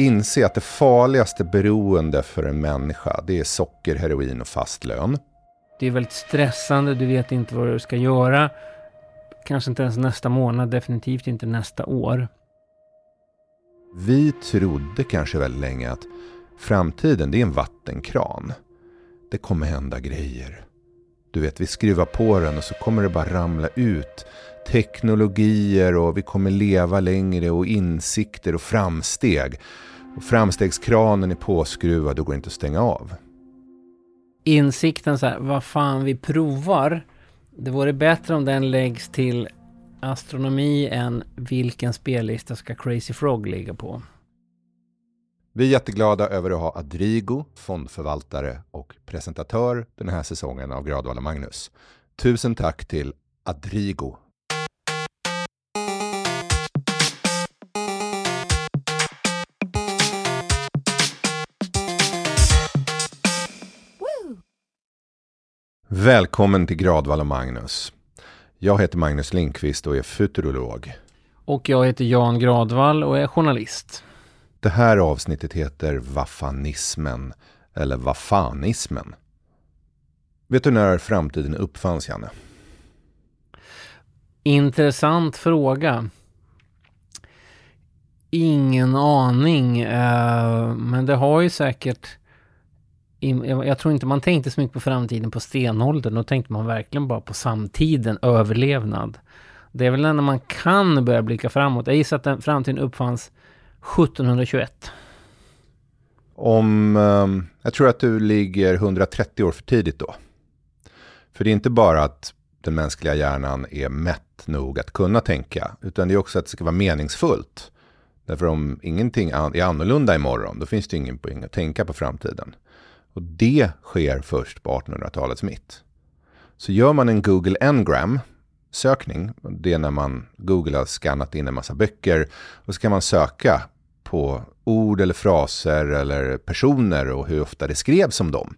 Inse att det farligaste beroende för en människa, det är socker, heroin och fast lön. Det är väldigt stressande, du vet inte vad du ska göra. Kanske inte ens nästa månad, definitivt inte nästa år. Vi trodde kanske väldigt länge att framtiden det är en vattenkran. Det kommer hända grejer. Du vet, vi skruvar på den och så kommer det bara ramla ut teknologier och vi kommer leva längre och insikter och framsteg. Och framstegskranen är påskruvad och går inte att stänga av. Insikten så här, vad fan vi provar. Det vore bättre om den läggs till astronomi än vilken spellista ska Crazy Frog ligga på. Vi är jätteglada över att ha Adrigo, fondförvaltare och presentatör den här säsongen av Gradvalla Magnus. Tusen tack till Adrigo. Välkommen till Gradvalla Magnus. Jag heter Magnus Linkvist och är futurolog. Och jag heter Jan Gradvall och är journalist. Det här avsnittet heter Vafanismen eller Vafanismen. Vet du när framtiden uppfanns, Janne? Intressant fråga. Ingen aning, uh, men det har ju säkert jag tror inte man tänkte så mycket på framtiden på stenåldern. Då tänkte man verkligen bara på samtiden, överlevnad. Det är väl när man kan börja blicka framåt. Jag gissar att den framtiden uppfanns 1721. Om, ehm, jag tror att du ligger 130 år för tidigt då. För det är inte bara att den mänskliga hjärnan är mätt nog att kunna tänka, utan det är också att det ska vara meningsfullt. Därför om ingenting är annorlunda imorgon, då finns det ingen poäng att tänka på framtiden. Och det sker först på 1800-talets mitt. Så gör man en Google Ngram sökning, det är när man Google har skannat in en massa böcker och så kan man söka på ord eller fraser eller personer och hur ofta det skrevs om dem.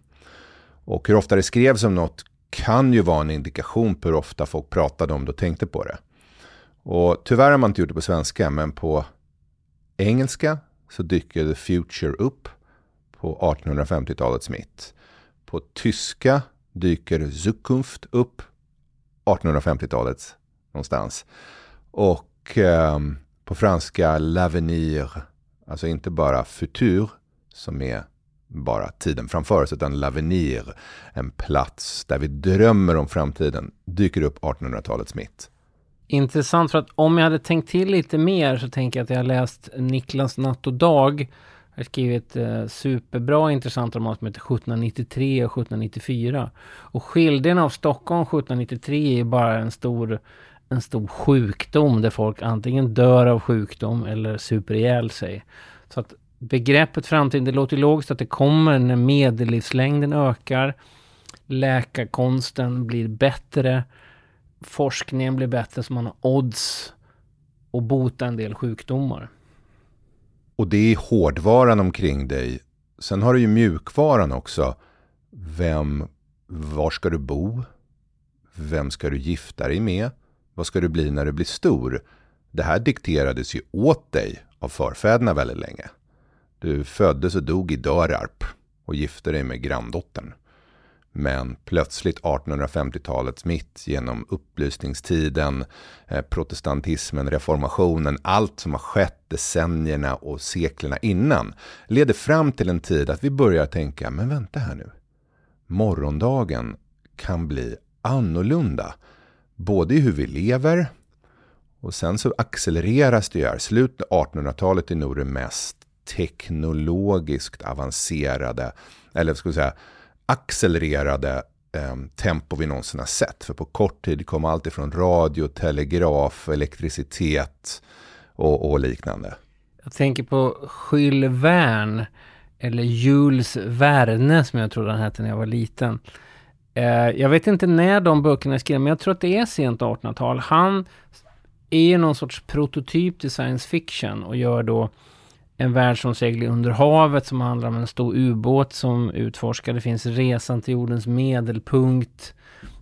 Och hur ofta det skrevs om något kan ju vara en indikation på hur ofta folk pratade om det och tänkte på det. Och tyvärr har man inte gjort det på svenska, men på engelska så dyker The Future upp på 1850-talets mitt. På tyska dyker Zukunft upp 1850-talet någonstans. Och eh, på franska L'Avenir, alltså inte bara futur som är bara tiden framför oss, utan L'Avenir, en plats där vi drömmer om framtiden, dyker upp 1800-talets mitt. Intressant, för att om jag hade tänkt till lite mer så tänker jag att jag har läst Niklas Natt och Dag har skrivit eh, superbra intressanta roman som heter 1793 och 1794. Och skildringen av Stockholm 1793 är bara en stor, en stor sjukdom där folk antingen dör av sjukdom eller super ihjäl sig. Så att begreppet framtiden, det låter logiskt att det kommer när medellivslängden ökar. Läkarkonsten blir bättre. Forskningen blir bättre så man har odds att bota en del sjukdomar. Och det är hårdvaran omkring dig. Sen har du ju mjukvaran också. Vem, var ska du bo? Vem ska du gifta dig med? Vad ska du bli när du blir stor? Det här dikterades ju åt dig av förfäderna väldigt länge. Du föddes och dog i Dörarp och gifte dig med granndottern. Men plötsligt 1850-talets mitt genom upplysningstiden, eh, protestantismen, reformationen, allt som har skett decennierna och seklerna innan leder fram till en tid att vi börjar tänka, men vänta här nu. Morgondagen kan bli annorlunda. Både i hur vi lever och sen så accelereras det ju här. Slutet av 1800-talet är nog det mest teknologiskt avancerade, eller ska vi säga accelererade eh, tempo vi någonsin har sett. För på kort tid kom allt ifrån radio, telegraf, elektricitet och, och liknande. Jag tänker på Jules Verne, eller Jules Verne som jag trodde han hette när jag var liten. Eh, jag vet inte när de böckerna är skrivna, men jag tror att det är sent 1800-tal. Han är någon sorts prototyp till science fiction och gör då en värld som seglar under havet som handlar om en stor ubåt som utforskar. Det finns resan till jordens medelpunkt.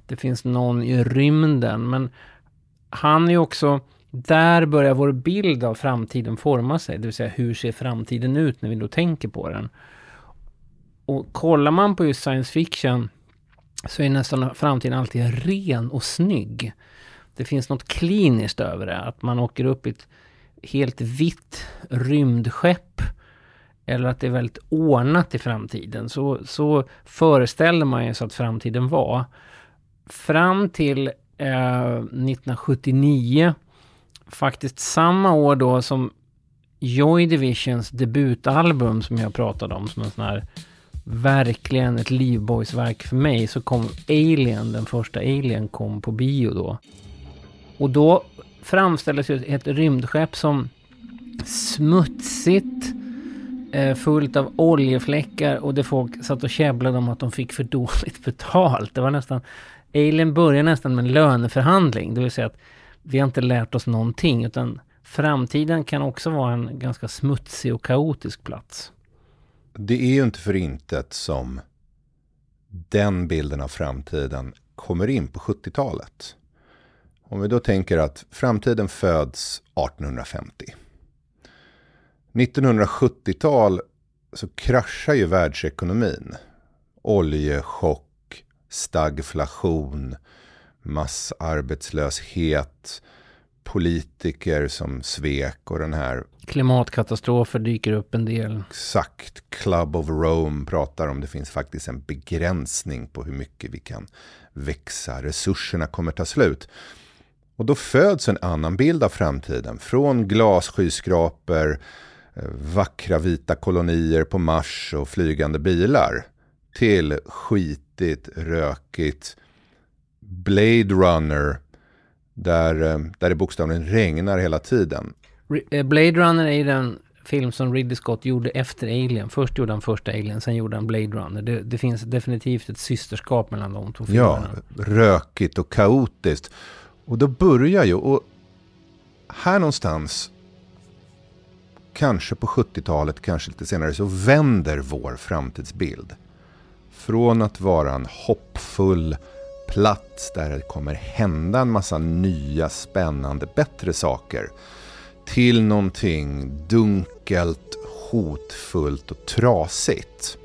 Det finns någon i rymden. Men han är ju också där börjar vår bild av framtiden forma sig. Det vill säga hur ser framtiden ut när vi då tänker på den. Och kollar man på just science fiction så är nästan framtiden alltid ren och snygg. Det finns något kliniskt över det. Att man åker upp i ett helt vitt rymdskepp. Eller att det är väldigt ordnat i framtiden. Så, så föreställer man sig att framtiden var. Fram till eh, 1979 faktiskt samma år då som Joy Divisions debutalbum som jag pratade om som en sån här verkligen ett livboysverk för mig så kom Alien, den första Alien kom på bio då. Och då framställdes ju ett rymdskepp som smutsigt, eh, fullt av oljefläckar och det folk satt och käbblade om att de fick för dåligt betalt. Det var nästan, Alien började nästan med en löneförhandling, det vill säga att vi har inte lärt oss någonting utan framtiden kan också vara en ganska smutsig och kaotisk plats. Det är ju inte för intet som den bilden av framtiden kommer in på 70-talet. Om vi då tänker att framtiden föds 1850. 1970-tal så kraschar ju världsekonomin. Oljechock, stagflation, massarbetslöshet, politiker som svek och den här Klimatkatastrofer dyker upp en del. Exakt. Club of Rome pratar om det finns faktiskt en begränsning på hur mycket vi kan växa. Resurserna kommer ta slut. Och då föds en annan bild av framtiden. Från glasskyskrapor, eh, vackra vita kolonier på Mars och flygande bilar. Till skitigt, rökigt, Blade Runner, där, eh, där det bokstavligen regnar hela tiden. Eh, Blade Runner är den film som Ridley Scott gjorde efter Alien. Först gjorde han första Alien, sen gjorde han Blade Runner. Det, det finns definitivt ett systerskap mellan de två filmerna. Ja, rökigt och kaotiskt. Och då börjar ju, och här någonstans, kanske på 70-talet, kanske lite senare, så vänder vår framtidsbild. Från att vara en hoppfull plats där det kommer hända en massa nya, spännande, bättre saker till någonting dunkelt, hotfullt och trasigt.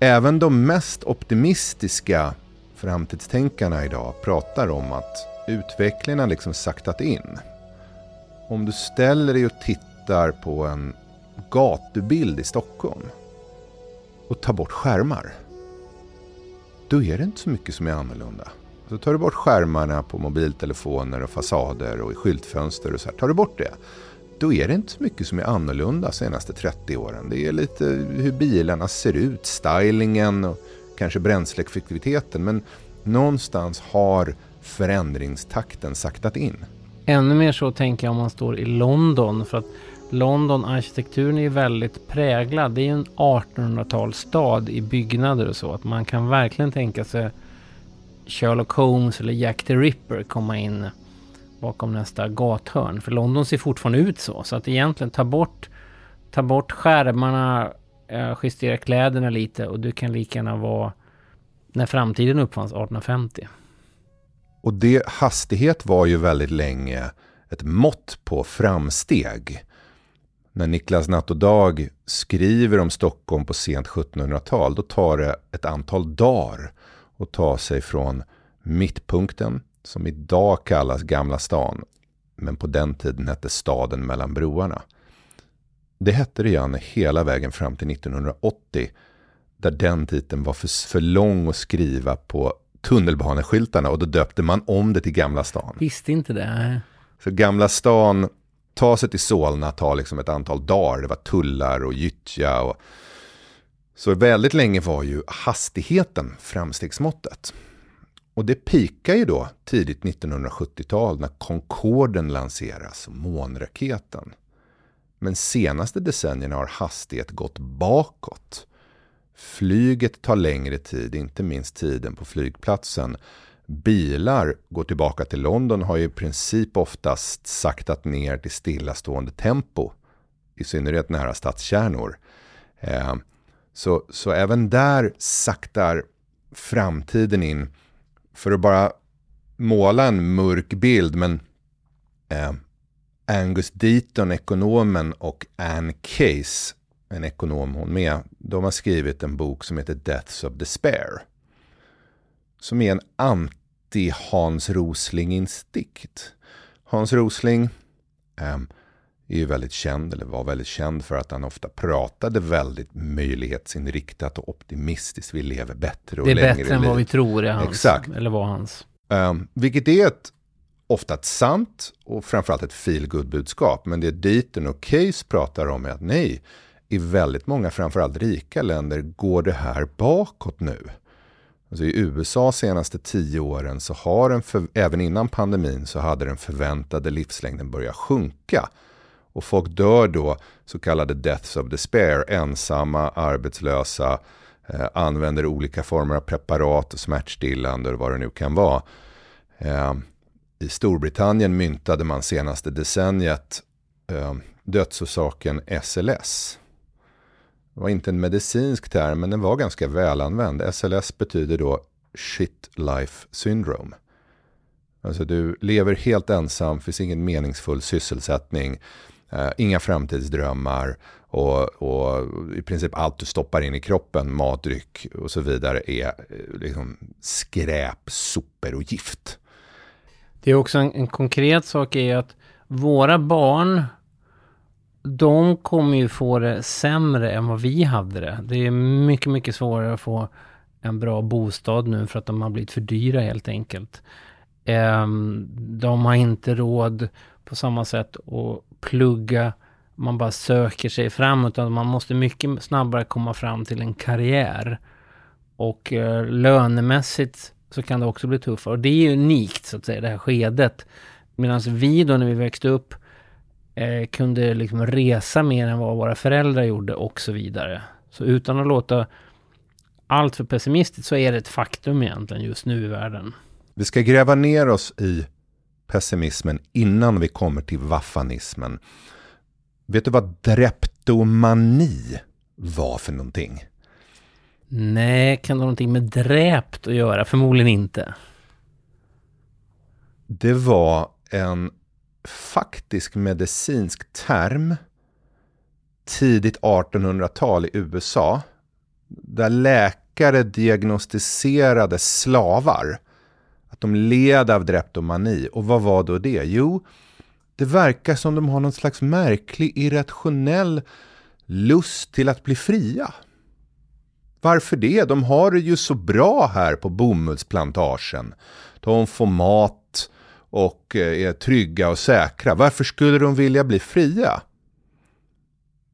Även de mest optimistiska framtidstänkarna idag pratar om att utvecklingen har liksom saktat in. Om du ställer dig och tittar på en gatubild i Stockholm och tar bort skärmar. Då är det inte så mycket som är annorlunda. Så tar du bort skärmarna på mobiltelefoner och fasader och i skyltfönster och så här. Tar du bort det, då är det inte så mycket som är annorlunda de senaste 30 åren. Det är lite hur bilarna ser ut, stylingen och kanske bränsleeffektiviteten. Men någonstans har förändringstakten saktat in. Ännu mer så tänker jag om man står i London. För att London, arkitekturen är väldigt präglad. Det är ju en 1800-talsstad i byggnader och så. Att man kan verkligen tänka sig Sherlock Holmes eller Jack the Ripper komma in bakom nästa gathörn. För London ser fortfarande ut så. Så att egentligen ta bort, ta bort skärmarna, Eh, justera kläderna lite och du kan lika gärna vara när framtiden uppfanns 1850. Och det hastighet var ju väldigt länge ett mått på framsteg. När Niklas Natt och Dag skriver om Stockholm på sent 1700-tal, då tar det ett antal dagar att ta sig från mittpunkten som idag kallas Gamla stan men på den tiden hette staden mellan broarna. Det hette igen hela vägen fram till 1980 där den titeln var för, för lång att skriva på tunnelbaneskyltarna och då döpte man om det till Gamla stan. Visste inte det. Så Gamla stan, ta sig till Solna tar liksom ett antal dagar. Det var tullar och gyttja och så väldigt länge var ju hastigheten framstegsmåttet. Och det pikar ju då tidigt 1970-tal när Concorden lanseras, månraketen. Men senaste decennierna har hastighet gått bakåt. Flyget tar längre tid, inte minst tiden på flygplatsen. Bilar går tillbaka till London har ju i princip oftast saktat ner till stillastående tempo. I synnerhet nära stadskärnor. Eh, så, så även där saktar framtiden in. För att bara måla en mörk bild, men eh, Angus Deaton, ekonomen, och Anne Case, en ekonom hon med, de har skrivit en bok som heter Deaths of Despair. Som är en anti-Hans Rosling-instinkt. Hans Rosling eh, är ju väldigt känd, eller var väldigt känd för att han ofta pratade väldigt möjlighetsinriktat och optimistiskt. Vi lever bättre och längre längre Det är bättre än vad vi tror är hans. Exakt. Eller var hans. Um, vilket är ett, ofta ett sant och framförallt ett feel budskap Men det Deaton och Case pratar om är att nej, i väldigt många, framförallt rika länder, går det här bakåt nu. Alltså I USA senaste tio åren så har den, för, även innan pandemin, så hade den förväntade livslängden börjat sjunka. Och folk dör då, så kallade deaths of despair, ensamma, arbetslösa, eh, använder olika former av preparat och smärtstillande och vad det nu kan vara. Eh, i Storbritannien myntade man senaste decenniet eh, dödsorsaken SLS. Det var inte en medicinsk term, men den var ganska välanvänd. SLS betyder då shit life syndrome. Alltså du lever helt ensam, finns ingen meningsfull sysselsättning, eh, inga framtidsdrömmar och, och, i princip allt du stoppar in i kroppen, mat, dryck och så vidare är eh, liksom skräp, sopor och gift. Det är också en, en konkret sak är att våra barn de kommer ju få det sämre än vad vi hade det. Det är mycket, mycket svårare att få en bra bostad nu för att de har blivit för dyra helt enkelt. Ehm, de har inte råd på samma sätt att plugga. Man bara söker sig fram utan man måste mycket snabbare komma fram till en karriär. Och eh, lönemässigt så kan det också bli tuffare. Och det är ju unikt så att säga det här skedet. Medan vi då när vi växte upp eh, kunde liksom resa mer än vad våra föräldrar gjorde och så vidare. Så utan att låta allt för pessimistiskt så är det ett faktum egentligen just nu i världen. Vi ska gräva ner oss i pessimismen innan vi kommer till vaffanismen. Vet du vad dreptomani var för någonting? Nej, kan det ha någonting med dräpt att göra? Förmodligen inte. Det var en faktisk medicinsk term tidigt 1800-tal i USA. Där läkare diagnostiserade slavar. Att de led av dreptomani. Och vad var då det? Jo, det verkar som de har någon slags märklig irrationell lust till att bli fria. Varför det? De har det ju så bra här på bomullsplantagen. De får mat och eh, är trygga och säkra. Varför skulle de vilja bli fria?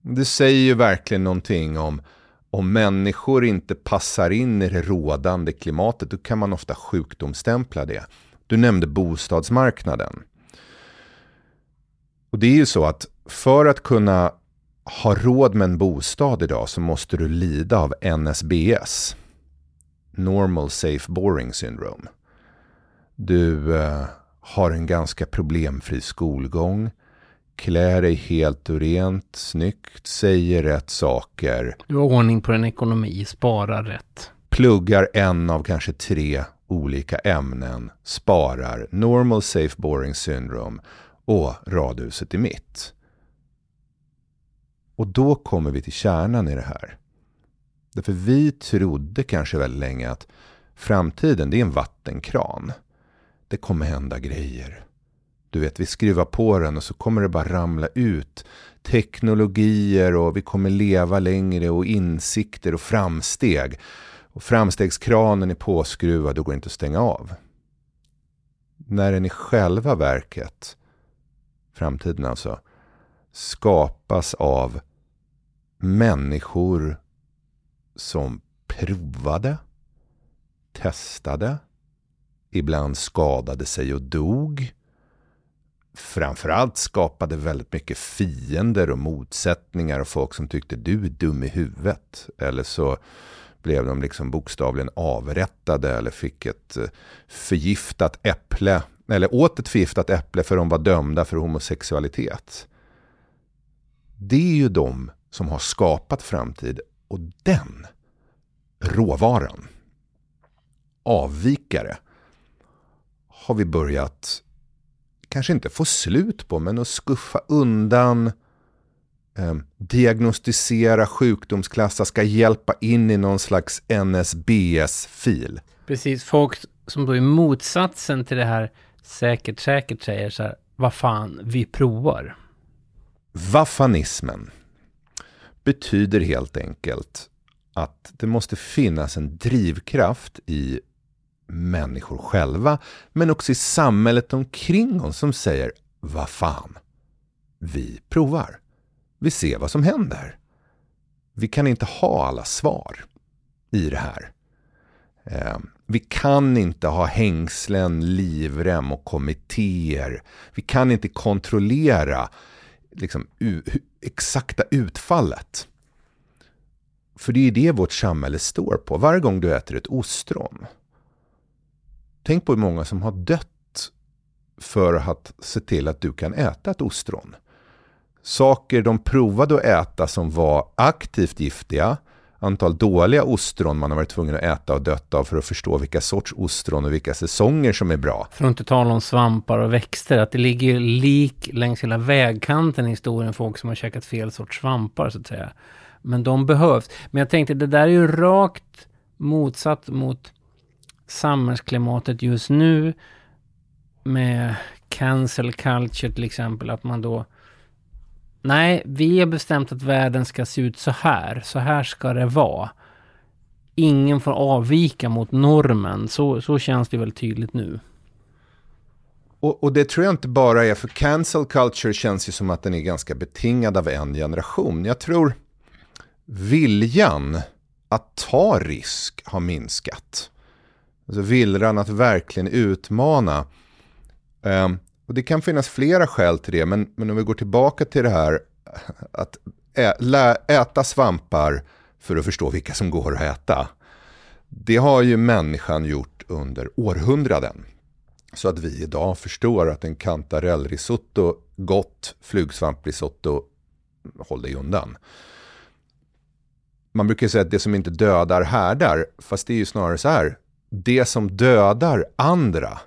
Det säger ju verkligen någonting om om människor inte passar in i det rådande klimatet, då kan man ofta sjukdomsstämpla det. Du nämnde bostadsmarknaden. Och det är ju så att för att kunna ha råd med en bostad idag så måste du lida av NSBS. Normal Safe Boring Syndrome. Du eh, har en ganska problemfri skolgång, klär dig helt och rent, snyggt, säger rätt saker. Du har ordning på din ekonomi, sparar rätt. Pluggar en av kanske tre olika ämnen, sparar, normal safe boring syndrome och radhuset i mitt. Och då kommer vi till kärnan i det här. Därför vi trodde kanske väldigt länge att framtiden det är en vattenkran. Det kommer hända grejer. Du vet, vi skruvar på den och så kommer det bara ramla ut teknologier och vi kommer leva längre och insikter och framsteg. Och framstegskranen är påskruvad och går inte att stänga av. När den i själva verket, framtiden alltså, skapas av människor som provade, testade, ibland skadade sig och dog. Framförallt skapade väldigt mycket fiender och motsättningar och folk som tyckte du är dum i huvudet. Eller så blev de liksom bokstavligen avrättade eller fick ett eh, förgiftat äpple. Eller åt ett förgiftat äpple för de var dömda för homosexualitet. Det är ju de som har skapat framtid och den råvaran, avvikare, har vi börjat, kanske inte få slut på, men att skuffa undan, eh, diagnostisera, sjukdomsklassa, ska hjälpa in i någon slags NSBS-fil. Precis, folk som då är motsatsen till det här säkert, säkert säger så här, vad fan, vi provar. Vafanismen betyder helt enkelt att det måste finnas en drivkraft i människor själva, men också i samhället omkring oss som säger vad fan, vi provar. Vi ser vad som händer. Vi kan inte ha alla svar i det här. Ehm, vi kan inte ha hängslen, livrem och kommittéer. Vi kan inte kontrollera liksom, exakta utfallet. För det är det vårt samhälle står på. Varje gång du äter ett ostron. Tänk på hur många som har dött för att se till att du kan äta ett ostron. Saker de provade att äta som var aktivt giftiga antal dåliga ostron man har varit tvungen att äta och dött av för att förstå vilka sorts ostron och vilka säsonger som är bra. För att inte tala om svampar och växter, att det ligger lik längs hela vägkanten i historien folk som har käkat fel sorts svampar så att säga. Men de behövs. Men jag tänkte, det där är ju rakt motsatt mot samhällsklimatet just nu med cancel culture till exempel, att man då Nej, vi har bestämt att världen ska se ut så här. Så här ska det vara. Ingen får avvika mot normen. Så, så känns det väl tydligt nu. Och, och, det tror jag inte bara är för cancel culture känns ju som att den är ganska betingad av en generation. Jag tror viljan att ta risk har minskat. Alltså viljan att verkligen utmana. Um, och det kan finnas flera skäl till det, men, men om vi går tillbaka till det här att ä, lä, äta svampar för att förstå vilka som går att äta. Det har ju människan gjort under århundraden. Så att vi idag förstår att en kantarellrisotto, gott flugsvamprisotto, håll dig undan. Man brukar säga att det som inte dödar härdar, fast det är ju snarare så här. Det som dödar andra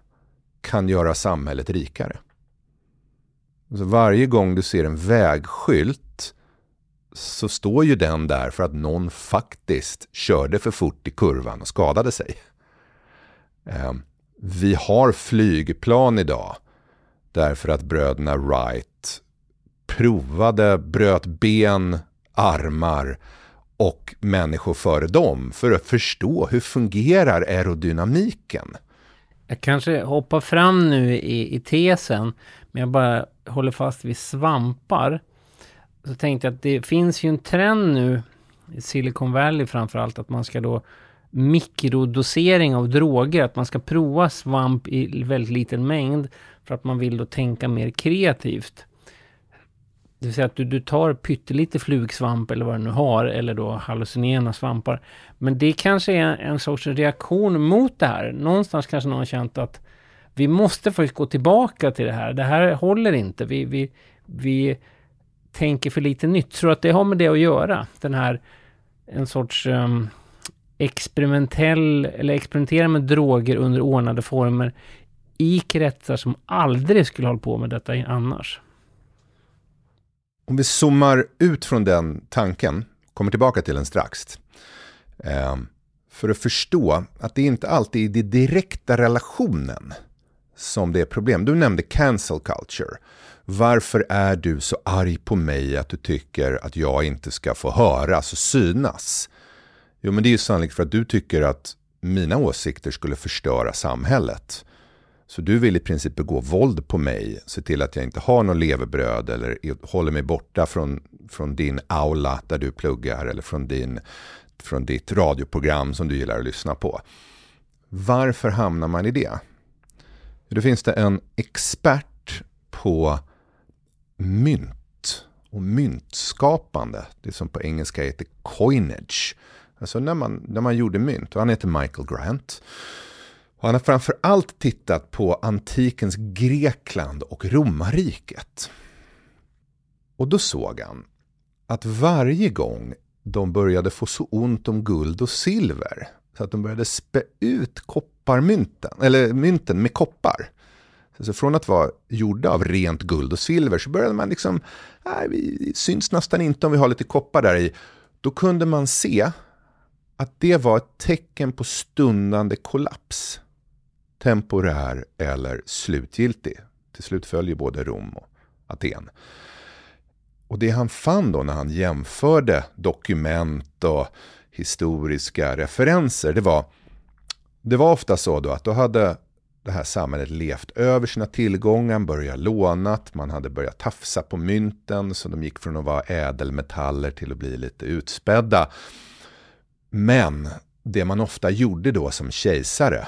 kan göra samhället rikare. Så varje gång du ser en vägskylt så står ju den där för att någon faktiskt körde för fort i kurvan och skadade sig. Ehm, vi har flygplan idag därför att bröderna Wright provade, bröt ben, armar och människor före dem för att förstå hur fungerar aerodynamiken. Jag kanske hoppar fram nu i, i tesen, men jag bara håller fast vid svampar. Så tänkte jag att det finns ju en trend nu i Silicon Valley framförallt att man ska då mikrodosering av droger, att man ska prova svamp i väldigt liten mängd för att man vill då tänka mer kreativt. Det vill säga att du, du tar pyttelite flugsvamp eller vad du nu har, eller då hallucinogena svampar. Men det kanske är en sorts reaktion mot det här. Någonstans kanske någon har känt att vi måste faktiskt gå tillbaka till det här. Det här håller inte. Vi, vi, vi tänker för lite nytt. Tror att det har med det att göra? Den här, en sorts um, experimentell, eller experimentera med droger under ordnade former i kretsar som aldrig skulle hålla på med detta annars. Om vi zoomar ut från den tanken, kommer tillbaka till den strax. Ehm, för att förstå att det inte alltid är den direkta relationen som det är problem. Du nämnde cancel culture. Varför är du så arg på mig att du tycker att jag inte ska få höras och synas? Jo, men det är ju sannolikt för att du tycker att mina åsikter skulle förstöra samhället. Så du vill i princip begå våld på mig, se till att jag inte har någon levebröd eller håller mig borta från, från din aula där du pluggar eller från, din, från ditt radioprogram som du gillar att lyssna på. Varför hamnar man i det? Då finns det en expert på mynt och myntskapande. Det som på engelska heter coinage. Alltså när man, när man gjorde mynt. Och han heter Michael Grant. Och han har framför allt tittat på antikens Grekland och romarriket. Och då såg han att varje gång de började få så ont om guld och silver Så att de började spä ut kopparmynten, eller mynten med koppar. Så från att vara gjorda av rent guld och silver så började man liksom, nej, vi syns nästan inte om vi har lite koppar där i. Då kunde man se att det var ett tecken på stundande kollaps. Temporär eller slutgiltig. Till slut följer både Rom och Aten. Och det han fann då när han jämförde dokument och historiska referenser, det var, det var ofta så då att då hade det här samhället levt över sina tillgångar, börjat lånat, man hade börjat tafsa på mynten så de gick från att vara ädelmetaller till att bli lite utspädda. Men det man ofta gjorde då som kejsare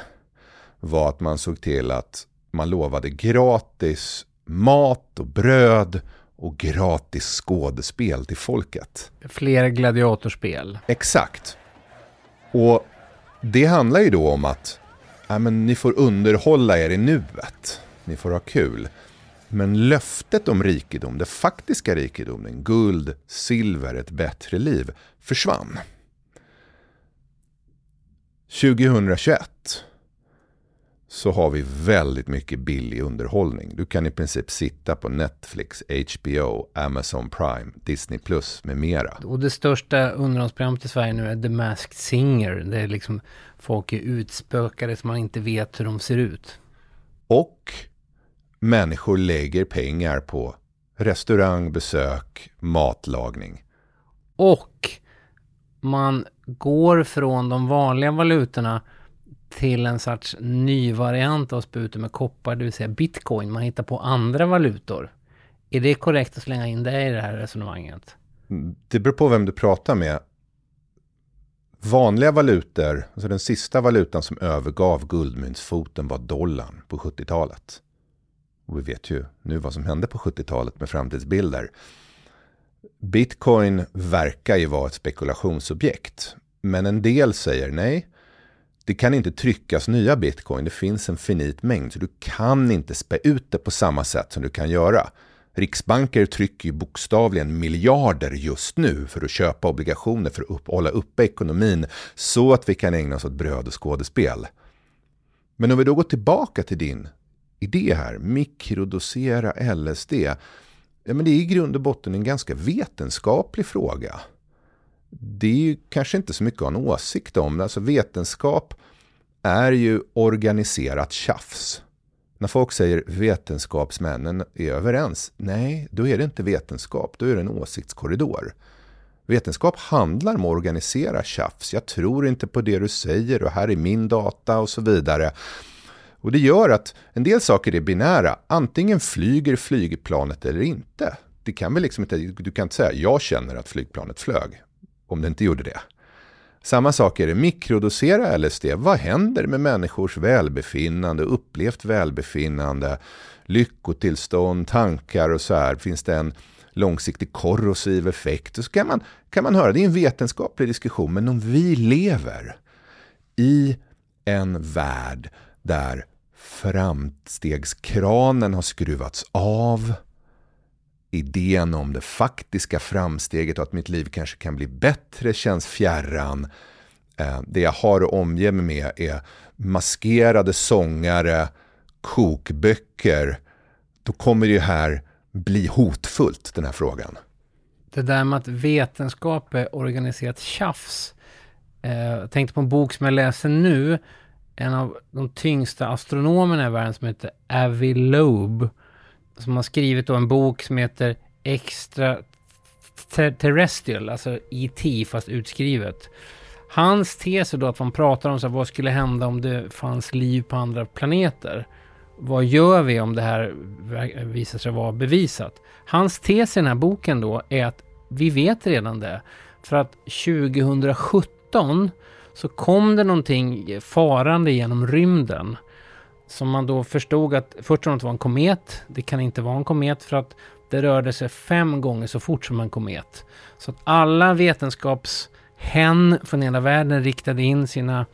var att man såg till att man lovade gratis mat och bröd och gratis skådespel till folket. Fler gladiatorspel. Exakt. Och det handlar ju då om att ja, men ni får underhålla er i nuet. Ni får ha kul. Men löftet om rikedom, det faktiska rikedomen, guld, silver, ett bättre liv, försvann. 2021 så har vi väldigt mycket billig underhållning. Du kan i princip sitta på Netflix, HBO, Amazon Prime, Disney Plus med mera. Och det största underhållsprogrammet i Sverige nu är The Masked Singer. Det är liksom folk är utspökade som man inte vet hur de ser ut. Och människor lägger pengar på restaurangbesök, matlagning. Och man går från de vanliga valutorna till en sorts ny variant av sputen med koppar, det vill säga bitcoin. Man hittar på andra valutor. Är det korrekt att slänga in det i det här resonemanget? Mm, det beror på vem du pratar med. Vanliga valutor, alltså den sista valutan som övergav guldmyntsfoten var dollarn på 70-talet. Och vi vet ju nu vad som hände på 70-talet med framtidsbilder. Bitcoin verkar ju vara ett spekulationsobjekt. Men en del säger nej, det kan inte tryckas nya bitcoin. Det finns en finit mängd. Så du kan inte spä ut det på samma sätt som du kan göra. Riksbanker trycker ju bokstavligen miljarder just nu för att köpa obligationer för att upp, hålla uppe ekonomin så att vi kan ägna oss åt bröd och skådespel. Men om vi då går tillbaka till din idé här, mikrodosera LSD. Ja, men det är i grund och botten en ganska vetenskaplig fråga det är ju kanske inte så mycket att ha en åsikt om. Alltså vetenskap är ju organiserat tjafs. När folk säger vetenskapsmännen är överens. Nej, då är det inte vetenskap. Då är det en åsiktskorridor. Vetenskap handlar om att organisera tjafs. Jag tror inte på det du säger och här är min data och så vidare. Och det gör att en del saker är binära. Antingen flyger flygplanet eller inte. Det kan väl liksom inte, du kan inte säga jag känner att flygplanet flög om det inte gjorde det. Samma sak är det, mikrodosera LSD. Vad händer med människors välbefinnande, upplevt välbefinnande, lyckotillstånd, tankar och så här? Finns det en långsiktig korrosiv effekt? så kan man, kan man höra, det är en vetenskaplig diskussion, men om vi lever i en värld där framstegskranen har skruvats av, idén om det faktiska framsteget och att mitt liv kanske kan bli bättre känns fjärran. Eh, det jag har att omge mig med är maskerade sångare, kokböcker. Då kommer det här bli hotfullt, den här frågan. Det där med att vetenskap är organiserat tjafs. Eh, jag tänkte på en bok som jag läser nu. En av de tyngsta astronomerna i världen som heter Avi Loeb som har skrivit då en bok som heter Extra Terrestrial, alltså IT fast utskrivet. Hans tes är då att man pratar om så här, vad skulle hända om det fanns liv på andra planeter? Vad gör vi om det här visar sig vara bevisat? Hans tes i den här boken då är att vi vet redan det. För att 2017 så kom det någonting farande genom rymden som man då förstod att först trodde att det var en komet. Det kan inte vara en komet för att det rörde sig fem gånger så fort som en komet. Så att alla vetenskapshän från hela världen riktade in sina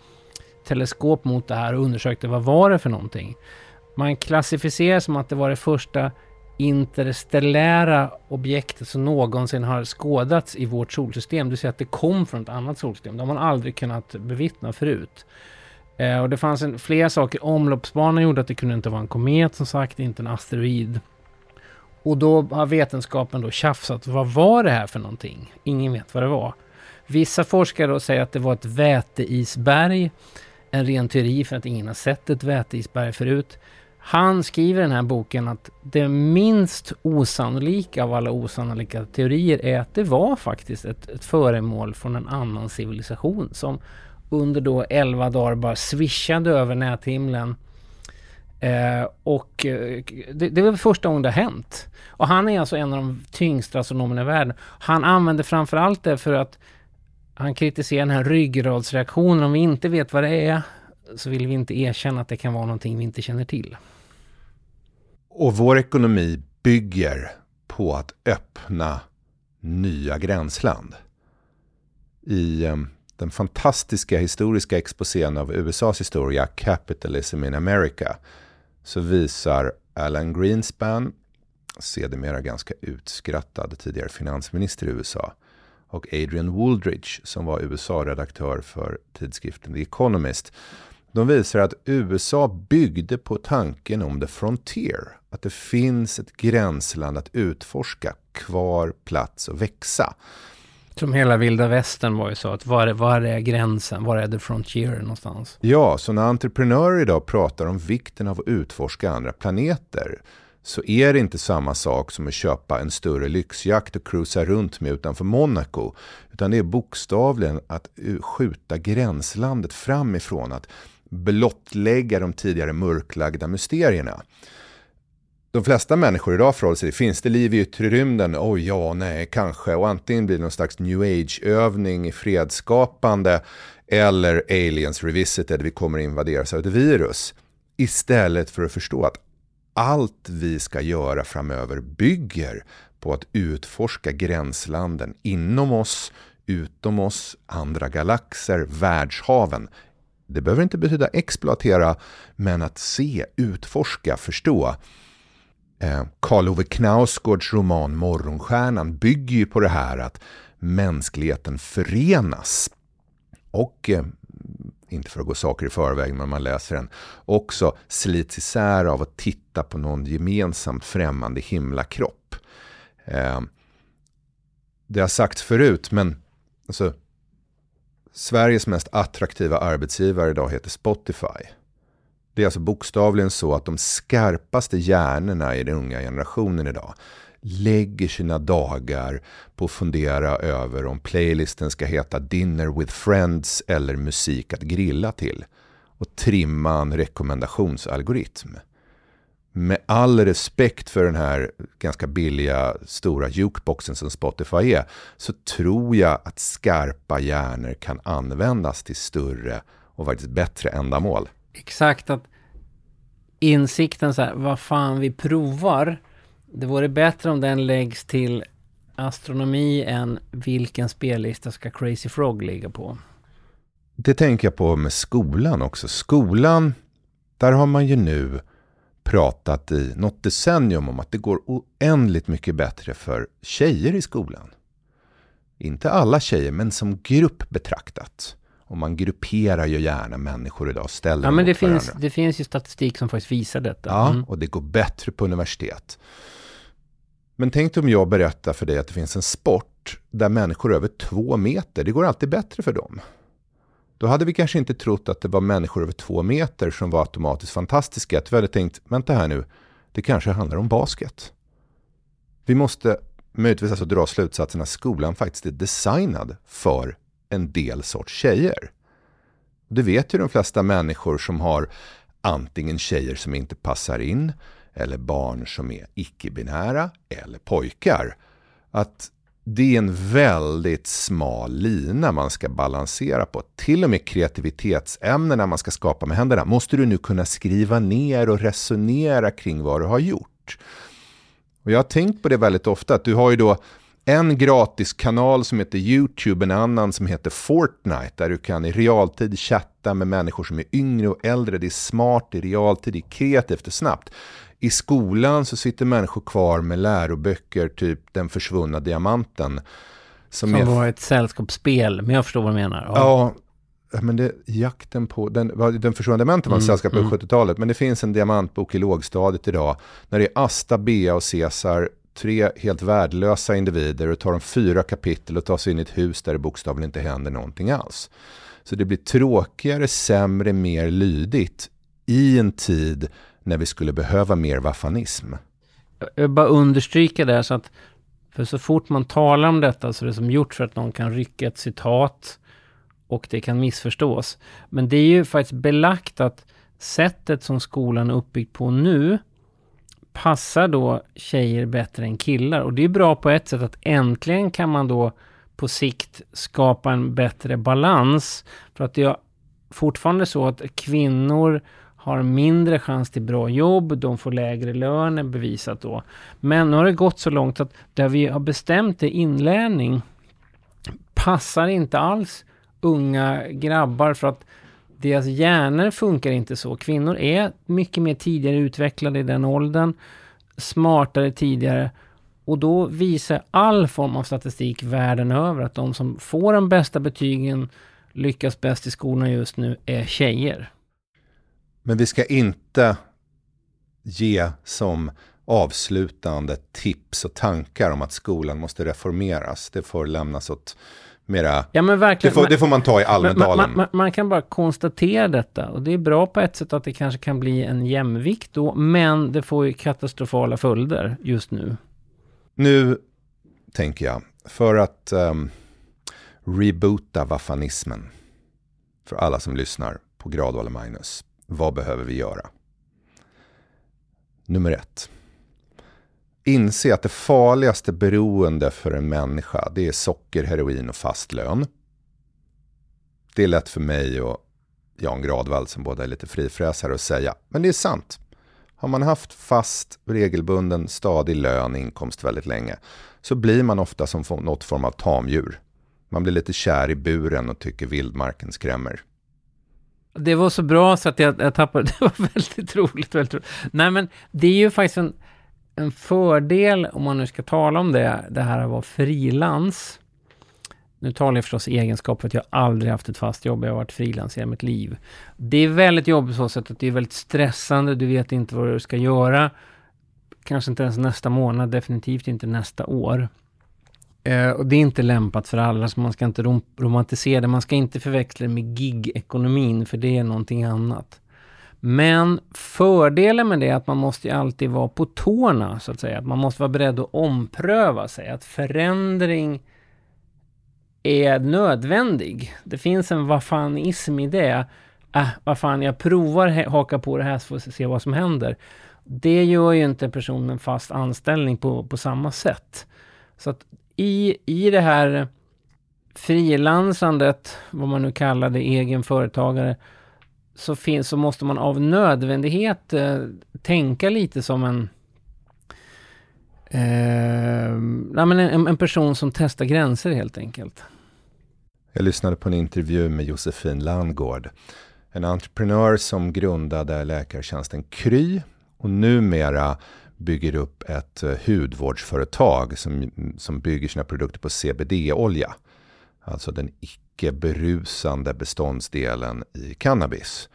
teleskop mot det här och undersökte vad var det för någonting. Man klassificerar som att det var det första interstellära objektet som någonsin har skådats i vårt solsystem. Du säger att det kom från ett annat solsystem. Det har man aldrig kunnat bevittna förut. Eh, och det fanns en, flera saker. Omloppsbanan gjorde att det kunde inte vara en komet som sagt, inte en asteroid. Och då har vetenskapen då tjafsat. Vad var det här för någonting? Ingen vet vad det var. Vissa forskare säger att det var ett väteisberg. En ren teori för att ingen har sett ett väteisberg förut. Han skriver i den här boken att det minst osannolika av alla osannolika teorier är att det var faktiskt ett, ett föremål från en annan civilisation som under då 11 dagar bara swishade över näthimlen. Eh, och eh, det, det var första gången det har hänt. Och han är alltså en av de tyngsta astronomerna i världen. Han använder framförallt det för att han kritiserar den här ryggradsreaktionen. Om vi inte vet vad det är så vill vi inte erkänna att det kan vara någonting vi inte känner till. Och vår ekonomi bygger på att öppna nya gränsland. I eh, den fantastiska historiska exposén av USAs historia, Capitalism in America, så visar Alan Greenspan, sedermera ganska utskrattad tidigare finansminister i USA, och Adrian Wooldridge som var USA-redaktör för tidskriften The Economist. De visar att USA byggde på tanken om the frontier. Att det finns ett gränsland att utforska, kvar plats och växa. Som hela vilda västern var ju så, att var, var är gränsen, var är the frontier någonstans? Ja, så när entreprenörer idag pratar om vikten av att utforska andra planeter så är det inte samma sak som att köpa en större lyxjakt och cruisa runt med utanför Monaco. Utan det är bokstavligen att eh, skjuta gränslandet framifrån, att blottlägga de tidigare mörklagda mysterierna. De flesta människor idag förhåller sig finns det liv i yttre rymden? Oj, oh, ja, nej, kanske. Och antingen blir det någon slags new age-övning i fredsskapande eller aliens revisited, vi kommer invaderas av ett virus. Istället för att förstå att allt vi ska göra framöver bygger på att utforska gränslanden inom oss, utom oss, andra galaxer, världshaven. Det behöver inte betyda exploatera, men att se, utforska, förstå. Eh, Karl Ove Knausgårds roman Morgonstjärnan bygger ju på det här att mänskligheten förenas. Och eh, inte för att gå saker i förväg, men man läser den, också slits isär av att titta på någon gemensamt främmande himlakropp. Eh, det har sagts förut, men alltså, Sveriges mest attraktiva arbetsgivare idag heter Spotify. Det är alltså bokstavligen så att de skarpaste hjärnorna i den unga generationen idag lägger sina dagar på att fundera över om playlisten ska heta Dinner with Friends eller musik att grilla till. Och trimma en rekommendationsalgoritm. Med all respekt för den här ganska billiga stora jukeboxen som Spotify är, så tror jag att skarpa hjärnor kan användas till större och faktiskt bättre ändamål. Exakt, att insikten så här, vad fan vi provar, det vore bättre om den läggs till astronomi än vilken spellista ska Crazy Frog ligga på. Det tänker jag på med skolan också. Skolan, där har man ju nu pratat i något decennium om att det går oändligt mycket bättre för tjejer i skolan. Inte alla tjejer, men som grupp betraktat. Och man grupperar ju gärna människor idag, ställer Ja, men det finns, det finns ju statistik som faktiskt visar detta. Ja, mm. och det går bättre på universitet. Men tänk om jag berättar för dig att det finns en sport där människor över två meter, det går alltid bättre för dem. Då hade vi kanske inte trott att det var människor över två meter som var automatiskt fantastiska. Vi hade tänkt, vänta här nu, det kanske handlar om basket. Vi måste möjligtvis alltså dra slutsatsen att skolan faktiskt är designad för en del sorts tjejer. Det vet ju de flesta människor som har antingen tjejer som inte passar in eller barn som är icke-binära eller pojkar. Att det är en väldigt smal lina man ska balansera på. Till och med kreativitetsämnena man ska skapa med händerna måste du nu kunna skriva ner och resonera kring vad du har gjort. Och jag har tänkt på det väldigt ofta, att du har ju då en gratis kanal som heter YouTube, en annan som heter Fortnite, där du kan i realtid chatta med människor som är yngre och äldre. Det är smart, det är realtid, det är kreativt och snabbt. I skolan så sitter människor kvar med läroböcker, typ Den försvunna diamanten. Som, som är... var ett sällskapsspel, men jag förstår vad du menar. Ja, ja men det, jakten på, den, den försvunna diamanten var ett mm, sällskap på mm. 70-talet, men det finns en diamantbok i lågstadiet idag, när det är Asta, Bea och Caesar, tre helt värdelösa individer och tar de fyra kapitel och tar sig in i ett hus där det bokstavligen inte händer någonting alls. Så det blir tråkigare, sämre, mer lydigt i en tid när vi skulle behöva mer vaffanism. Jag vill bara understryka det här så att för så fort man talar om detta så är det som gjort för att någon kan rycka ett citat och det kan missförstås. Men det är ju faktiskt belagt att sättet som skolan är uppbyggd på nu passar då tjejer bättre än killar. Och det är bra på ett sätt att äntligen kan man då på sikt skapa en bättre balans. För att det är fortfarande så att kvinnor har mindre chans till bra jobb, de får lägre löner bevisat då. Men nu har det gått så långt att där vi har bestämt det inlärning passar inte alls unga grabbar för att deras hjärnor funkar inte så. Kvinnor är mycket mer tidigare utvecklade i den åldern, smartare tidigare och då visar all form av statistik världen över att de som får de bästa betygen lyckas bäst i skolan just nu är tjejer. Men vi ska inte ge som avslutande tips och tankar om att skolan måste reformeras. Det får lämnas åt mera... Ja, men verkligen, det, får, det får man ta i Almedalen. Man, man, man, kan bara konstatera detta. Och det är bra på ett sätt att det kanske kan bli en jämvikt då. Men det får ju katastrofala följder just nu. Nu tänker jag, för att um, reboota vaffanismen för alla som lyssnar på Gradvall och Magnus. Vad behöver vi göra? Nummer ett. Inse att det farligaste beroende för en människa det är socker, heroin och fast lön. Det är lätt för mig och Jan Gradvall som båda är lite frifräsare att säga. Men det är sant. Har man haft fast, regelbunden, stadig lön, inkomst väldigt länge så blir man ofta som något form av tamdjur. Man blir lite kär i buren och tycker vildmarken skrämmer. Det var så bra så att jag, jag tappade, det var väldigt roligt, väldigt roligt. Nej men det är ju faktiskt en, en fördel, om man nu ska tala om det, det här att vara frilans. Nu talar jag förstås i egenskap för att jag aldrig haft ett fast jobb, jag har varit frilans i hela mitt liv. Det är väldigt jobbigt på så sätt att det är väldigt stressande, du vet inte vad du ska göra. Kanske inte ens nästa månad, definitivt inte nästa år. Eh, och det är inte lämpat för alla, så man ska inte rom romantisera det. Man ska inte förväxla det med gig-ekonomin, för det är någonting annat. Men fördelen med det är att man måste alltid vara på tårna, så att säga. Att man måste vara beredd att ompröva sig. Att förändring är nödvändig. Det finns en vad fanism i det. Äh, vad fan, jag provar haka på det här så får vi se vad som händer. Det gör ju inte personen fast anställning på, på samma sätt. Så att i, i det här frilansandet, vad man nu kallar det, egen företagare, så, finns, så måste man av nödvändighet eh, tänka lite som en, eh, men en, en person som testar gränser helt enkelt. Jag lyssnade på en intervju med Josefin Landgård, en entreprenör som grundade läkartjänsten Kry och numera bygger upp ett eh, hudvårdsföretag som, som bygger sina produkter på CBD-olja. Alltså den icke berusande beståndsdelen i cannabis.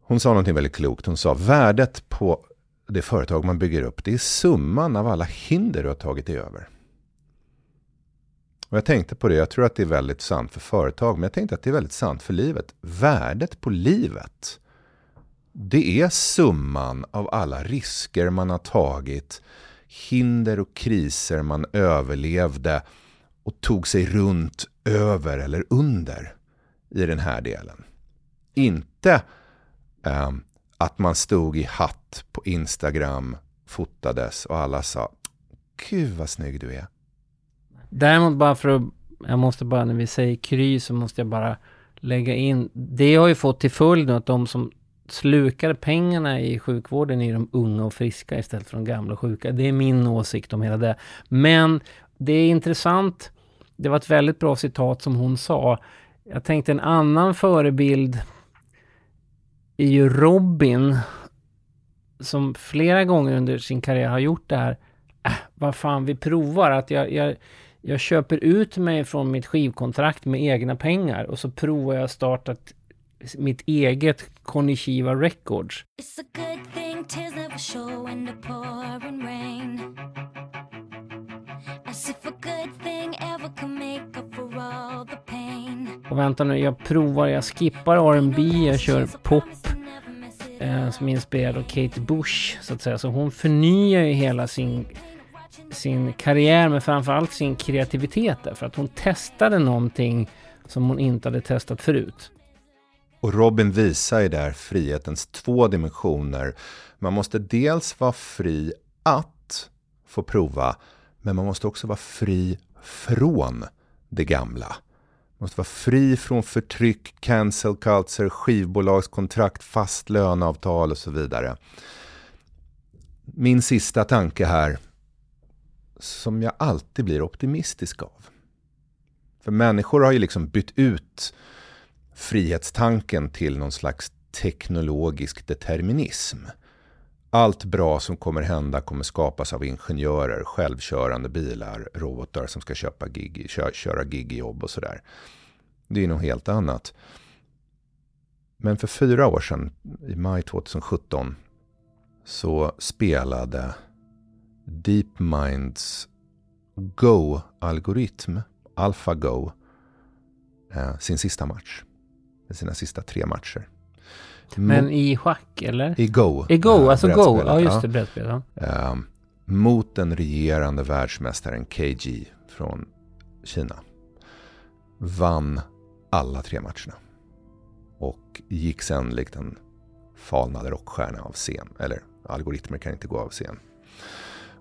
Hon sa någonting väldigt klokt. Hon sa värdet på det företag man bygger upp, det är summan av alla hinder du har tagit dig över. Och jag tänkte på det, jag tror att det är väldigt sant för företag, men jag tänkte att det är väldigt sant för livet. Värdet på livet det är summan av alla risker man har tagit, hinder och kriser man överlevde och tog sig runt över eller under i den här delen. Inte eh, att man stod i hatt på Instagram, fotades och alla sa Gud vad snygg du är. Däremot bara för att, jag måste bara när vi säger kry så måste jag bara lägga in, det har ju fått till följd att de som slukar pengarna i sjukvården i de unga och friska istället för de gamla och sjuka. Det är min åsikt om hela det. Men det är intressant. Det var ett väldigt bra citat som hon sa. Jag tänkte en annan förebild är ju Robin som flera gånger under sin karriär har gjort det här. Äh, vad fan, vi provar att jag, jag, jag köper ut mig från mitt skivkontrakt med egna pengar och så provar jag startat mitt eget Konishiva Records. Och vänta nu, jag provar, jag skippar R&B, jag kör pop eh, som är inspirerad av Kate Bush så att säga. Så hon förnyar ju hela sin, sin karriär men framförallt sin kreativitet där. För att hon testade någonting som hon inte hade testat förut. Och Robin visar ju där frihetens två dimensioner. Man måste dels vara fri att få prova, men man måste också vara fri från det gamla. Man måste vara fri från förtryck, cancel culture, skivbolagskontrakt, fast löneavtal och så vidare. Min sista tanke här, som jag alltid blir optimistisk av. För människor har ju liksom bytt ut frihetstanken till någon slags teknologisk determinism. Allt bra som kommer hända kommer skapas av ingenjörer, självkörande bilar, robotar som ska köpa gig, kö, köra gigjobb och sådär. Det är något helt annat. Men för fyra år sedan, i maj 2017, så spelade DeepMinds Go-algoritm, AlphaGo, eh, sin sista match med sina sista tre matcher. Men i schack eller? I Go. I Go, äh, alltså Go. Ja, just det, brädspel. Ja. Uh, mot den regerande världsmästaren KG från Kina. Vann alla tre matcherna. Och gick sen likt en falnad rockstjärna av scen. Eller algoritmer kan inte gå av scen.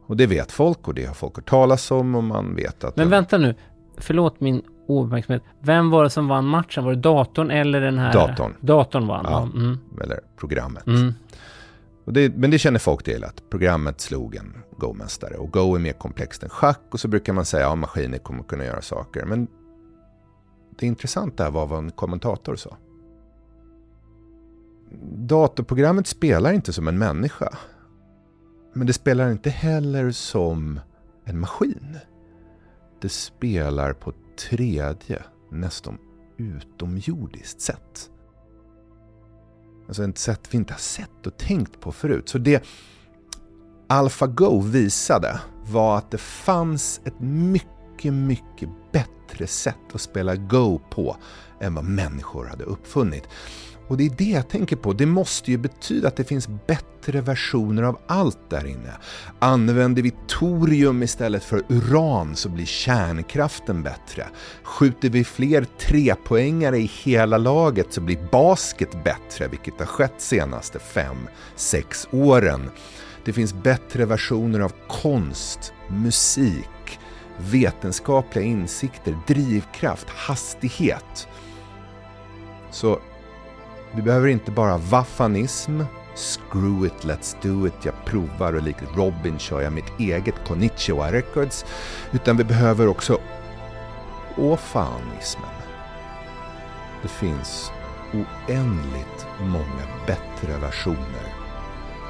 Och det vet folk och det har folk hört talas om och man vet att... Men vänta nu. Förlåt min ouppmärksamhet. Vem var det som vann matchen? Var det datorn eller den här? Datorn. Datorn vann, ja. Mm. Eller programmet. Mm. Det, men det känner folk till, att programmet slog en Go-mästare. Och Go är mer komplext än schack och så brukar man säga att ja, maskiner kommer kunna göra saker. Men det intressanta här var vad en kommentator sa. Datorprogrammet spelar inte som en människa. Men det spelar inte heller som en maskin. Det spelar på tredje, nästan utomjordiskt sätt. Alltså ett sätt vi inte har sett och tänkt på förut. Så det AlphaGo visade var att det fanns ett mycket, mycket bättre sätt att spela Go på än vad människor hade uppfunnit. Och det är det jag tänker på. Det måste ju betyda att det finns bättre versioner av allt där inne. Använder vi torium istället för uran så blir kärnkraften bättre. Skjuter vi fler trepoängare i hela laget så blir basket bättre, vilket har skett senaste 5-6 åren. Det finns bättre versioner av konst, musik, vetenskapliga insikter, drivkraft, hastighet. Så vi behöver inte bara vaffanism, screw it, let's do it, jag provar och likt Robin kör jag mitt eget Konnichiwa Records. Utan vi behöver också åfanismen. Det finns oändligt många bättre versioner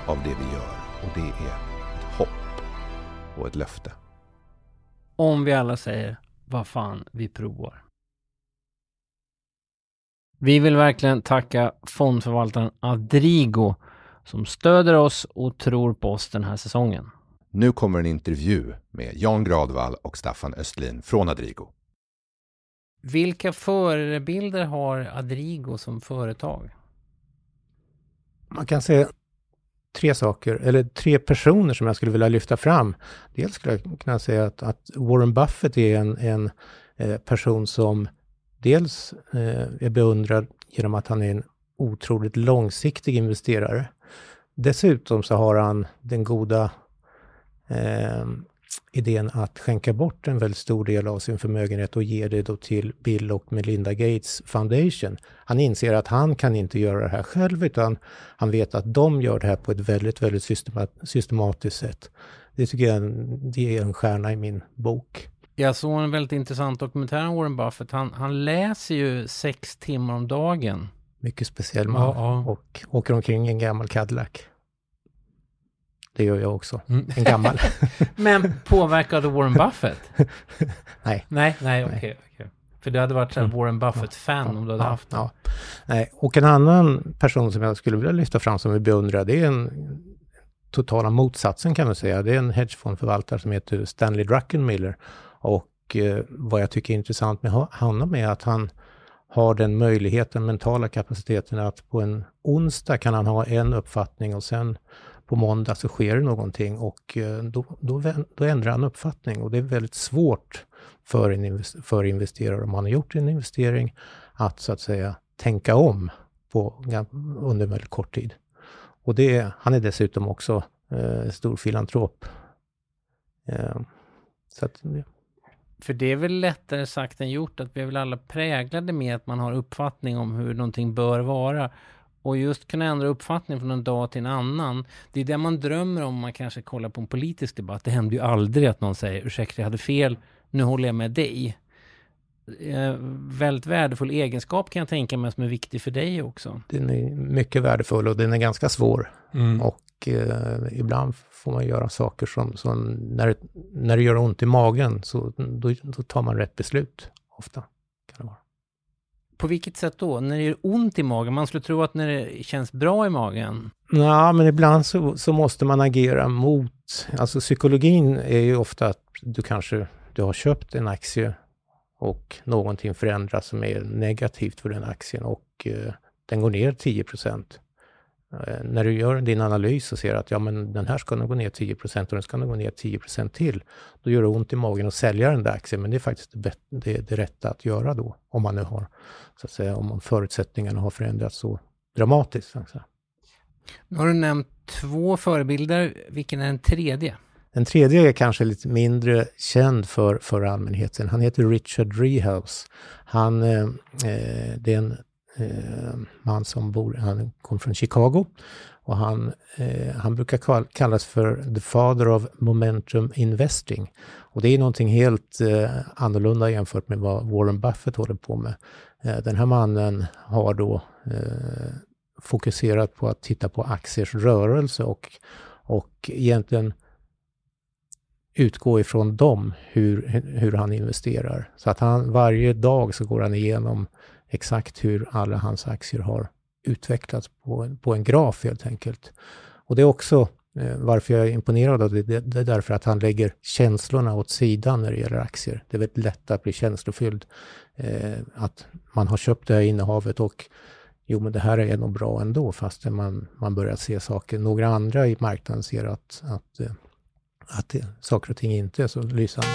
av det vi gör och det är ett hopp och ett löfte. Om vi alla säger vad fan vi provar. Vi vill verkligen tacka fondförvaltaren Adrigo som stöder oss och tror på oss den här säsongen. Nu kommer en intervju med Jan Gradvall och Staffan Östlin från Adrigo. Vilka förebilder har Adrigo som företag? Man kan säga tre saker, eller tre personer som jag skulle vilja lyfta fram. Dels skulle jag kunna säga att, att Warren Buffett är en, en eh, person som dels eh, är beundrad genom att han är en otroligt långsiktig investerare. Dessutom så har han den goda eh, idén att skänka bort en väldigt stor del av sin förmögenhet och ge det då till Bill och Melinda Gates Foundation. Han inser att han kan inte göra det här själv utan han vet att de gör det här på ett väldigt, väldigt systematiskt sätt. Det tycker jag det är en stjärna i min bok. Jag såg en väldigt intressant dokumentär om Warren Buffett. Han, han läser ju sex timmar om dagen. Mycket speciell man ja, ja. och åker omkring i en gammal Cadillac. det gör jag också. Mm. En gammal. Men påverkade Warren Buffett? nej. Nej, nej, okej. Okay, okay. För du hade varit en mm. Warren Buffett-fan ja, om du hade haft det. Nej, och en annan person som jag skulle vilja lyfta fram som vi beundrar, det är en totala motsatsen kan man säga. Det är en hedgefondförvaltare som heter Stanley Druckenmiller. Och eh, vad jag tycker är intressant med honom är att han har den möjligheten, mentala kapaciteten att på en onsdag kan han ha en uppfattning och sen på måndag så sker det någonting och eh, då, då, då ändrar han uppfattning och det är väldigt svårt för, en, för investerare om man har gjort en investering att så att säga tänka om på, under väldigt kort tid. Och det, han är dessutom också eh, stor filantrop. Eh, så att. För det är väl lättare sagt än gjort att vi är väl alla präglade med att man har uppfattning om hur någonting bör vara. Och just kunna ändra uppfattning från en dag till en annan. Det är det man drömmer om man kanske kollar på en politisk debatt. Det händer ju aldrig att någon säger ursäkta jag hade fel, nu håller jag med dig. Eh, väldigt värdefull egenskap kan jag tänka mig som är viktig för dig också. Den är mycket värdefull och den är ganska svår. Mm. Och eh, ibland får man göra saker som, som när, när det gör ont i magen, så då, då tar man rätt beslut. Ofta kan det vara. På vilket sätt då? När det gör ont i magen? Man skulle tro att när det känns bra i magen? Ja, men ibland så, så måste man agera mot... Alltså psykologin är ju ofta att du kanske du har köpt en aktie och någonting förändras som är negativt för den aktien och eh, den går ner 10 procent. Eh, när du gör din analys och ser att ja, men den här ska nog gå ner 10 procent och den ska nog gå ner 10 procent till, då gör det ont i magen att sälja den där aktien, men det är faktiskt det, det, det rätta att göra då, om man nu har, så att säga, om förutsättningarna har förändrats så dramatiskt. Så Nu har du nämnt två förebilder, vilken är den tredje? Den tredje är kanske lite mindre känd för, för allmänheten. Han heter Richard Rehouse. Han, eh, eh, det är en eh, man som bor, han kom från Chicago och han, eh, han brukar kallas för the father of momentum investing. Och det är någonting helt eh, annorlunda jämfört med vad Warren Buffett håller på med. Eh, den här mannen har då eh, fokuserat på att titta på aktiers rörelse och, och egentligen utgå ifrån dem, hur, hur han investerar. Så att han varje dag så går han igenom exakt hur alla hans aktier har utvecklats på, på en graf helt enkelt. Och det är också eh, varför jag är imponerad av det, det, det är därför att han lägger känslorna åt sidan när det gäller aktier. Det är väldigt lätt att bli känslofylld. Eh, att man har köpt det här innehavet och jo men det här är nog bra ändå fastän man, man börjar se saker. Några andra i marknaden ser att, att, eh, att det, saker och ting inte är så lysande.